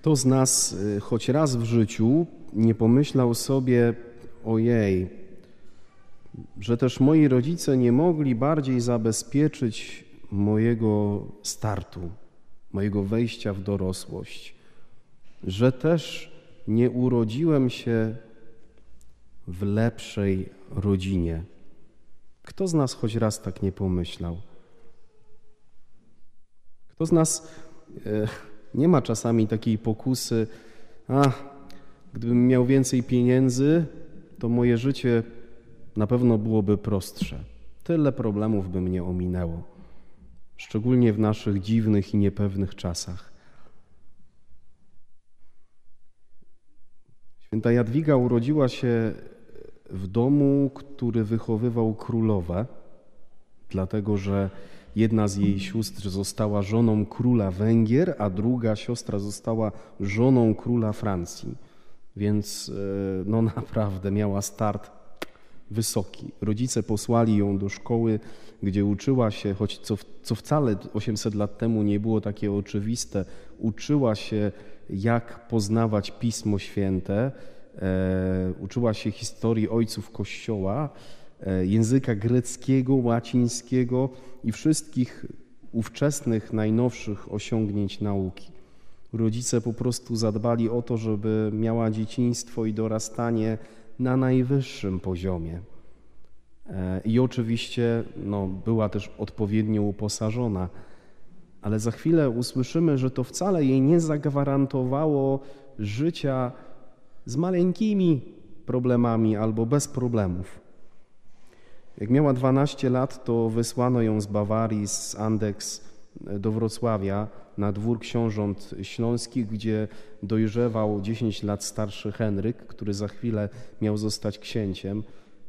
Kto z nas y, choć raz w życiu nie pomyślał sobie, ojej, że też moi rodzice nie mogli bardziej zabezpieczyć mojego startu, mojego wejścia w dorosłość, że też nie urodziłem się w lepszej rodzinie. Kto z nas choć raz tak nie pomyślał? Kto z nas e, nie ma czasami takiej pokusy, a gdybym miał więcej pieniędzy, to moje życie na pewno byłoby prostsze. Tyle problemów by mnie ominęło, szczególnie w naszych dziwnych i niepewnych czasach. Święta Jadwiga urodziła się w domu, który wychowywał królowe, dlatego że jedna z jej sióstr została żoną króla Węgier, a druga siostra została żoną króla Francji. Więc e, no naprawdę miała start wysoki. Rodzice posłali ją do szkoły, gdzie uczyła się, choć co, co wcale 800 lat temu nie było takie oczywiste, uczyła się, jak poznawać Pismo Święte, e, uczyła się historii ojców Kościoła, języka greckiego, łacińskiego i wszystkich ówczesnych, najnowszych osiągnięć nauki. Rodzice po prostu zadbali o to, żeby miała dzieciństwo i dorastanie na najwyższym poziomie. E, I oczywiście no, była też odpowiednio uposażona, ale za chwilę usłyszymy, że to wcale jej nie zagwarantowało życia z maleńkimi problemami albo bez problemów. Jak miała 12 lat, to wysłano ją z Bawarii, z Andeks do Wrocławia na dwór książąt śląskich, gdzie dojrzewał 10 lat starszy Henryk, który za chwilę miał zostać księciem.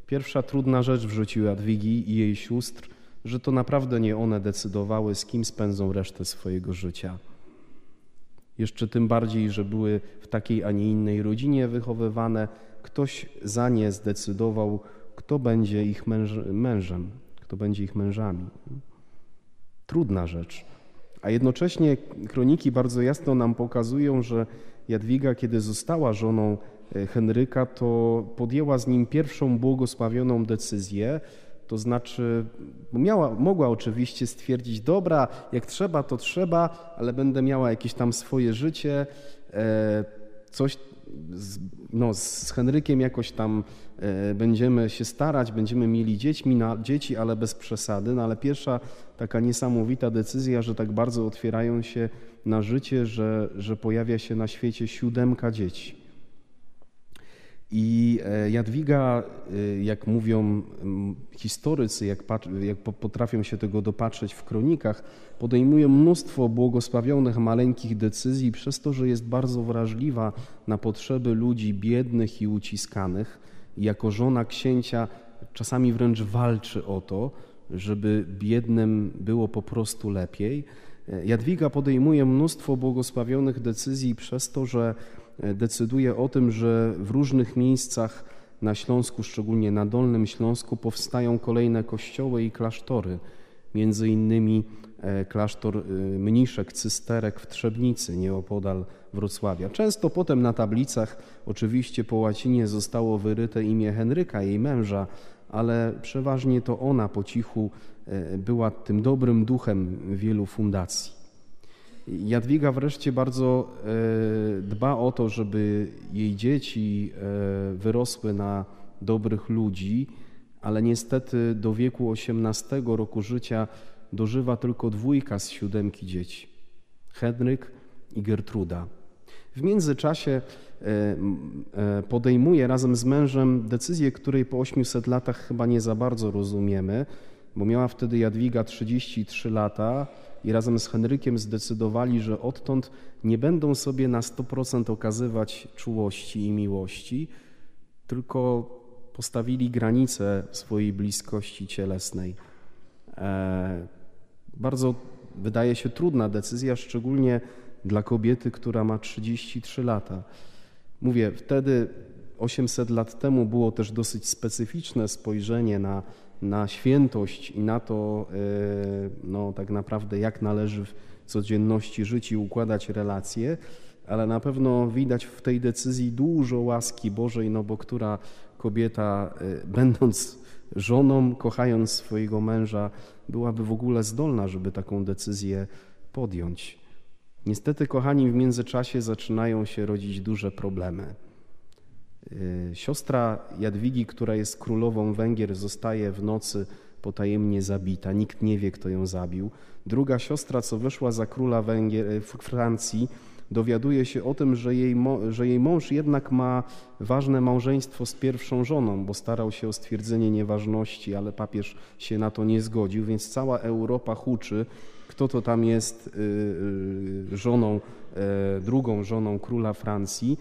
Pierwsza trudna rzecz w życiu Jadwigi i jej sióstr, że to naprawdę nie one decydowały, z kim spędzą resztę swojego życia. Jeszcze tym bardziej, że były w takiej, a nie innej rodzinie wychowywane, ktoś za nie zdecydował, kto będzie ich męż, mężem, kto będzie ich mężami. Trudna rzecz. A jednocześnie kroniki bardzo jasno nam pokazują, że Jadwiga, kiedy została żoną e, Henryka, to podjęła z nim pierwszą błogosławioną decyzję, to znaczy, miała, mogła oczywiście stwierdzić, dobra, jak trzeba, to trzeba, ale będę miała jakieś tam swoje życie, e, coś z, no, z Henrykiem jakoś tam e, będziemy się starać, będziemy mieli dziećmi na, dzieci, ale bez przesady. No ale pierwsza taka niesamowita decyzja, że tak bardzo otwierają się na życie, że, że pojawia się na świecie siódemka dzieci. I e, Jadwiga, e, jak mówią historycy, jak, jak, potrafią się tego dopatrzeć w kronikach, podejmuje mnóstwo błogosławionych maleńkich decyzji przez to, że jest bardzo wrażliwa na potrzeby ludzi biednych i uciskanych. Jako żona księcia czasami wręcz walczy o to, żeby biednym było po prostu lepiej. E, Jadwiga podejmuje mnóstwo błogosławionych decyzji przez to, że decyduje o tym, że w różnych miejscach na Śląsku, szczególnie na Dolnym Śląsku, powstają kolejne kościoły i klasztory. Między innymi e, klasztor e, mniszek, cysterek w Trzebnicy, nieopodal Wrocławia. Często potem na tablicach, oczywiście po łacinie, zostało wyryte imię Henryka, jej męża, ale przeważnie to ona po cichu e, była tym dobrym duchem wielu fundacji. Jadwiga wreszcie bardzo e, dba o to, żeby jej dzieci e, wyrosły na dobrych ludzi, ale niestety do wieku 18 roku życia dożywa tylko dwójka z siódemki dzieci Henryk i Gertruda. W międzyczasie e, podejmuje razem z mężem decyzję, której po 800 latach chyba nie za bardzo rozumiemy, bo miała wtedy Jadwiga 33 lata, i razem z Henrykiem zdecydowali, że odtąd nie będą sobie na 100% okazywać czułości i miłości, tylko postawili granicę swojej bliskości cielesnej. E, bardzo wydaje się trudna decyzja, szczególnie dla kobiety, która ma 33 lata. Mówię, wtedy 800 lat temu było też dosyć specyficzne spojrzenie na na świętość i na to e, no, tak naprawdę jak należy w codzienności żyć i układać relacje. ale na pewno widać w tej decyzji dużo łaski Bożej, no bo która kobieta, y, będąc żoną, kochając swojego męża, byłaby w ogóle zdolna, żeby taką decyzję podjąć. Niestety, kochani, w międzyczasie zaczynają się rodzić duże problemy. Y, siostra Jadwigi, która jest królową Węgier, zostaje w nocy potajemnie zabita. Nikt nie wie, kto ją zabił. Druga siostra, co wyszła za króla Węgier, y, Francji, dowiaduje się o tym, że jej, że jej mąż jednak ma ważne małżeństwo z pierwszą żoną, bo starał się o stwierdzenie nieważności, ale papież się na to nie zgodził, więc cała Europa huczy, kto to tam jest y, żoną, drugą żoną króla Francji.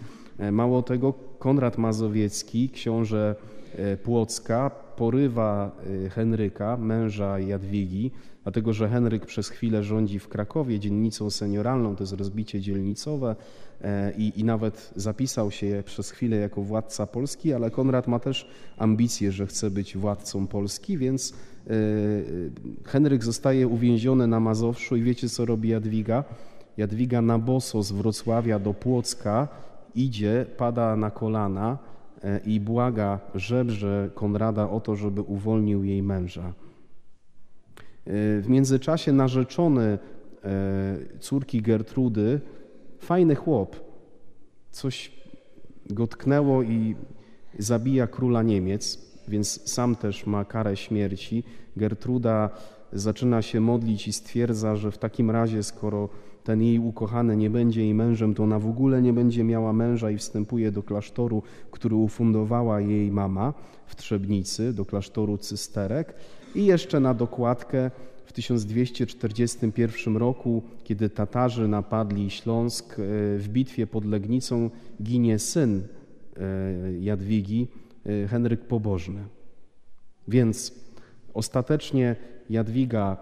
Mało tego, Konrad Mazowiecki, książę e, Płocka, porywa Henryka, męża Jadwigi, dlatego że Henryk przez chwilę rządzi w Krakowie dzielnicą senioralną, to jest rozbicie dzielnicowe i, i nawet zapisał się przez chwilę jako władca Polski, ale Konrad ma też ambicje, że chce być władcą Polski, więc Henryk zostaje uwięziony na Mazowszu i wiecie co robi Jadwiga? Jadwiga na boso z Wrocławia do Płocka idzie, pada na kolana e, i błaga, żebrze Konrada o to, żeby uwolnił jej męża. E, w międzyczasie narzeczony e, córki Gertrudy, fajny chłop, coś go tknęło i zabija króla Niemiec, więc sam też ma karę śmierci. Gertruda zaczyna się modlić i stwierdza, że w takim razie, skoro ten jej ukochany nie będzie jej mężem, to ona w ogóle nie będzie miała męża i wstępuje do klasztoru, który ufundowała jej mama w Trzebnicy, do klasztoru cysterek. I jeszcze na dokładkę w 1241 roku, kiedy Tatarzy napadli Śląsk, e, w bitwie pod Legnicą ginie syn e, Jadwigi, e, Henryk Pobożny. Więc ostatecznie Jadwiga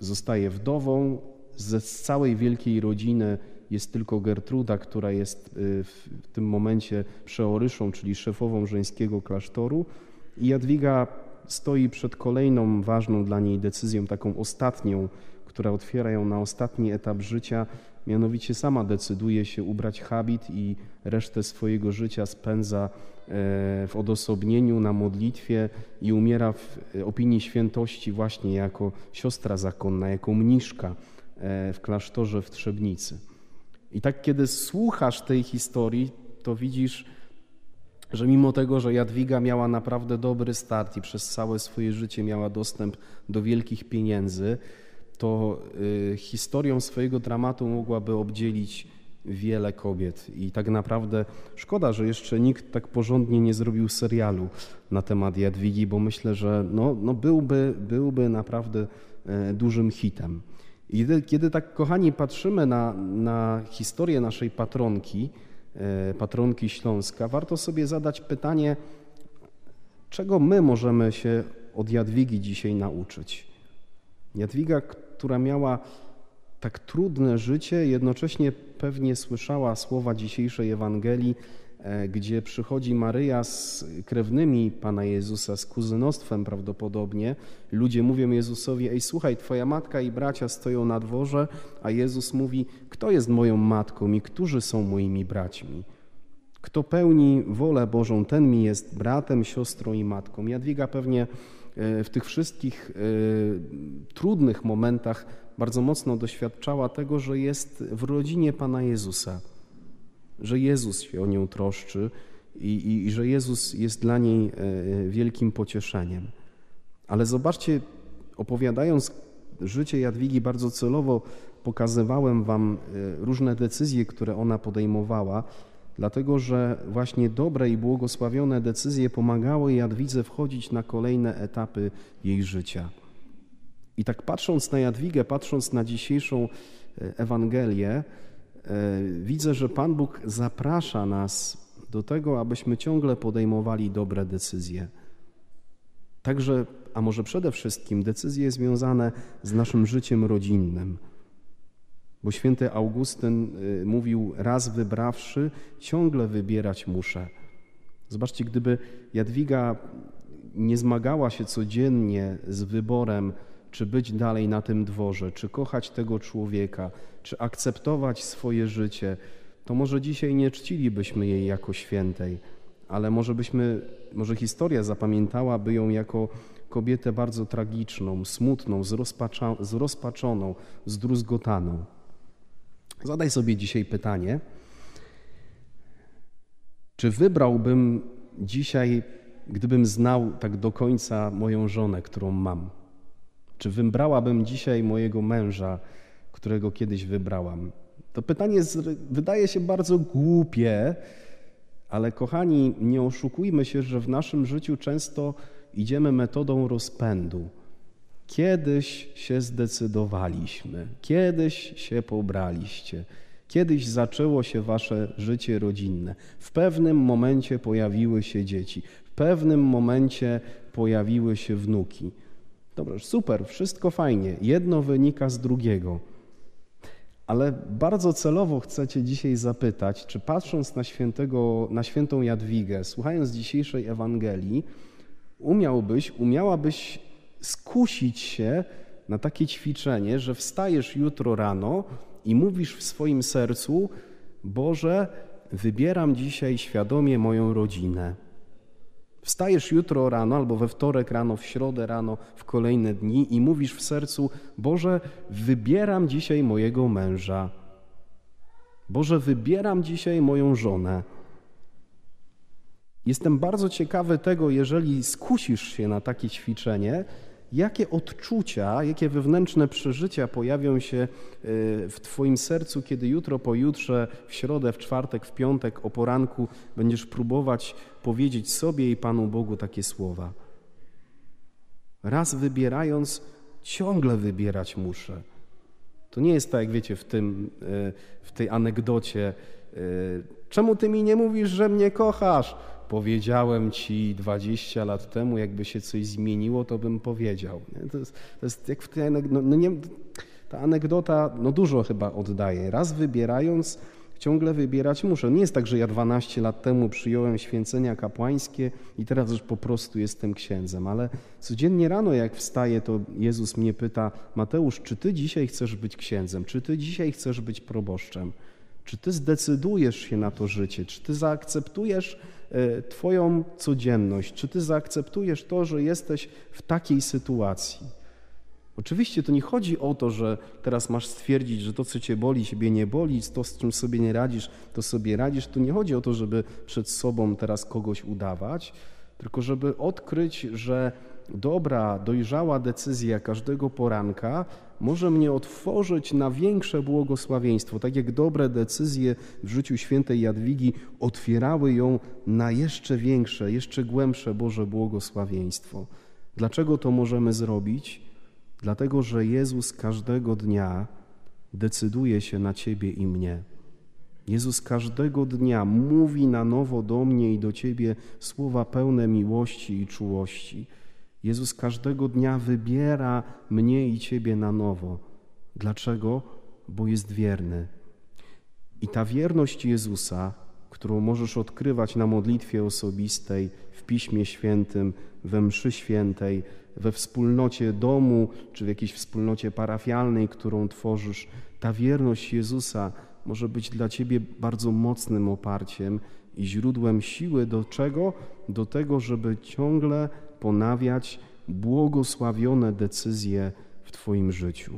zostaje wdową, ze całej wielkiej rodziny jest tylko Gertruda, która jest y, w tym momencie przeoryszą, czyli szefową żeńskiego klasztoru. I Jadwiga stoi przed kolejną ważną dla niej decyzją, taką ostatnią, która otwiera ją na ostatni etap życia. Mianowicie sama decyduje się ubrać habit i resztę swojego życia spędza e, w odosobnieniu, na modlitwie i umiera w opinii świętości właśnie jako siostra zakonna, jako mniszka. E, w klasztorze w Trzebnicy. I tak, kiedy słuchasz tej historii, to widzisz, że mimo tego, że Jadwiga miała naprawdę dobry start i przez całe swoje życie miała dostęp do wielkich pieniędzy, to y, historią swojego dramatu mogłaby obdzielić wiele kobiet. I tak naprawdę szkoda, że jeszcze nikt tak porządnie nie zrobił serialu na temat Jadwigi, bo myślę, że no, no byłby, byłby naprawdę e, dużym hitem. I kiedy tak, kochani, patrzymy na, na historię naszej patronki, e, patronki Śląska, warto sobie zadać pytanie, czego my możemy się od Jadwigi dzisiaj nauczyć. Jadwiga, która miała tak trudne życie, jednocześnie pewnie słyszała słowa dzisiejszej Ewangelii, gdzie przychodzi Maryja z krewnymi Pana Jezusa, z kuzynostwem prawdopodobnie. Ludzie mówią Jezusowi, ej słuchaj, twoja matka i bracia stoją na dworze, a Jezus mówi, kto jest moją matką i którzy są moimi braćmi? Kto pełni wolę Bożą, ten mi jest bratem, siostrą i matką. Jadwiga pewnie e, w tych wszystkich e, trudnych momentach bardzo mocno doświadczała tego, że jest w rodzinie Pana Jezusa że Jezus się o nią troszczy i, i, i że Jezus jest dla niej e, wielkim pocieszeniem. Ale zobaczcie, opowiadając życie Jadwigi, bardzo celowo pokazywałem Wam e, różne decyzje, które ona podejmowała, dlatego że właśnie dobre i błogosławione decyzje pomagały Jadwidze wchodzić na kolejne etapy jej życia. I tak patrząc na Jadwigę, patrząc na dzisiejszą e, Ewangelię, widzę, że Pan Bóg zaprasza nas do tego, abyśmy ciągle podejmowali dobre decyzje. Także, a może przede wszystkim decyzje związane z naszym życiem rodzinnym. Bo święty Augustyn e, mówił, raz wybrawszy, ciągle wybierać muszę. Zobaczcie, gdyby Jadwiga nie zmagała się codziennie z wyborem, czy być dalej na tym dworze, czy kochać tego człowieka, czy akceptować swoje życie, to może dzisiaj nie czcilibyśmy jej jako świętej, ale może byśmy, może historia zapamiętałaby ją jako kobietę bardzo tragiczną, smutną, zrozpaczoną, zdruzgotaną. Zadaj sobie dzisiaj pytanie, czy wybrałbym dzisiaj, gdybym znał tak do końca moją żonę, którą mam? Czy wybrałabym dzisiaj mojego męża, którego kiedyś wybrałam? To pytanie wydaje się bardzo głupie, ale kochani, nie oszukujmy się, że w naszym życiu często idziemy metodą rozpędu. Kiedyś się zdecydowaliśmy, kiedyś się pobraliście, kiedyś zaczęło się wasze życie rodzinne. W pewnym momencie pojawiły się dzieci, w pewnym momencie pojawiły się wnuki. Dobrze, super, wszystko fajnie. Jedno wynika z drugiego. Ale bardzo celowo chcecie dzisiaj zapytać, czy patrząc na, świętego, na świętą Jadwigę, słuchając dzisiejszej Ewangelii, umiałbyś, umiałabyś skusić się na takie ćwiczenie, że wstajesz jutro rano i mówisz w swoim sercu: Boże, wybieram dzisiaj świadomie moją rodzinę. Wstajesz jutro rano albo we wtorek rano, w środę rano, w kolejne dni i mówisz w sercu: Boże, wybieram dzisiaj mojego męża. Boże, wybieram dzisiaj moją żonę. Jestem bardzo ciekawy tego, jeżeli skusisz się na takie ćwiczenie, jakie odczucia, jakie wewnętrzne przeżycia pojawią się e, w Twoim sercu, kiedy jutro, pojutrze, w środę, w czwartek, w piątek, o poranku będziesz próbować powiedzieć sobie i Panu Bogu takie słowa. Raz wybierając, ciągle wybierać muszę. To nie jest tak, jak wiecie, w, tym, e, w tej anegdocie. E, czemu ty mi nie mówisz, że mnie kochasz? Powiedziałem ci 20 lat temu, jakby się coś zmieniło, to bym powiedział. To jest, to jest, jak w tej no, no nie, ta anegdota no dużo chyba oddaje. Raz wybierając, ciągle wybierać muszę. Nie jest tak, że ja 12 lat temu przyjąłem święcenia kapłańskie i teraz już po prostu jestem księdzem, ale codziennie rano jak wstaję, to Jezus mnie pyta, Mateusz, czy ty dzisiaj chcesz być księdzem? Czy ty dzisiaj chcesz być proboszczem? Czy ty zdecydujesz się na to życie? Czy ty zaakceptujesz Twoją codzienność? Czy ty zaakceptujesz to, że jesteś w takiej sytuacji? Oczywiście to nie chodzi o to, że teraz masz stwierdzić, że to, co cię boli, ciebie nie boli, to, z czym sobie nie radzisz, to sobie radzisz. Tu nie chodzi o to, żeby przed sobą teraz kogoś udawać, tylko żeby odkryć, że dobra, dojrzała decyzja każdego poranka może mnie otworzyć na większe błogosławieństwo, tak jak dobre decyzje w życiu świętej Jadwigi otwierały ją na jeszcze większe, jeszcze głębsze Boże błogosławieństwo. Dlaczego to możemy zrobić? Dlatego, że Jezus każdego dnia decyduje się na Ciebie i mnie. Jezus każdego dnia mówi na nowo do mnie i do Ciebie słowa pełne miłości i czułości. Jezus każdego dnia wybiera mnie i Ciebie na nowo. Dlaczego? Bo jest wierny. I ta wierność Jezusa, którą możesz odkrywać na modlitwie osobistej, w Piśmie Świętym, we mszy świętej, we wspólnocie domu czy w jakiejś wspólnocie parafialnej, którą tworzysz, ta wierność Jezusa może być dla Ciebie bardzo mocnym oparciem i źródłem siły do czego? Do tego, żeby ciągle ponawiać błogosławione decyzje w Twoim życiu.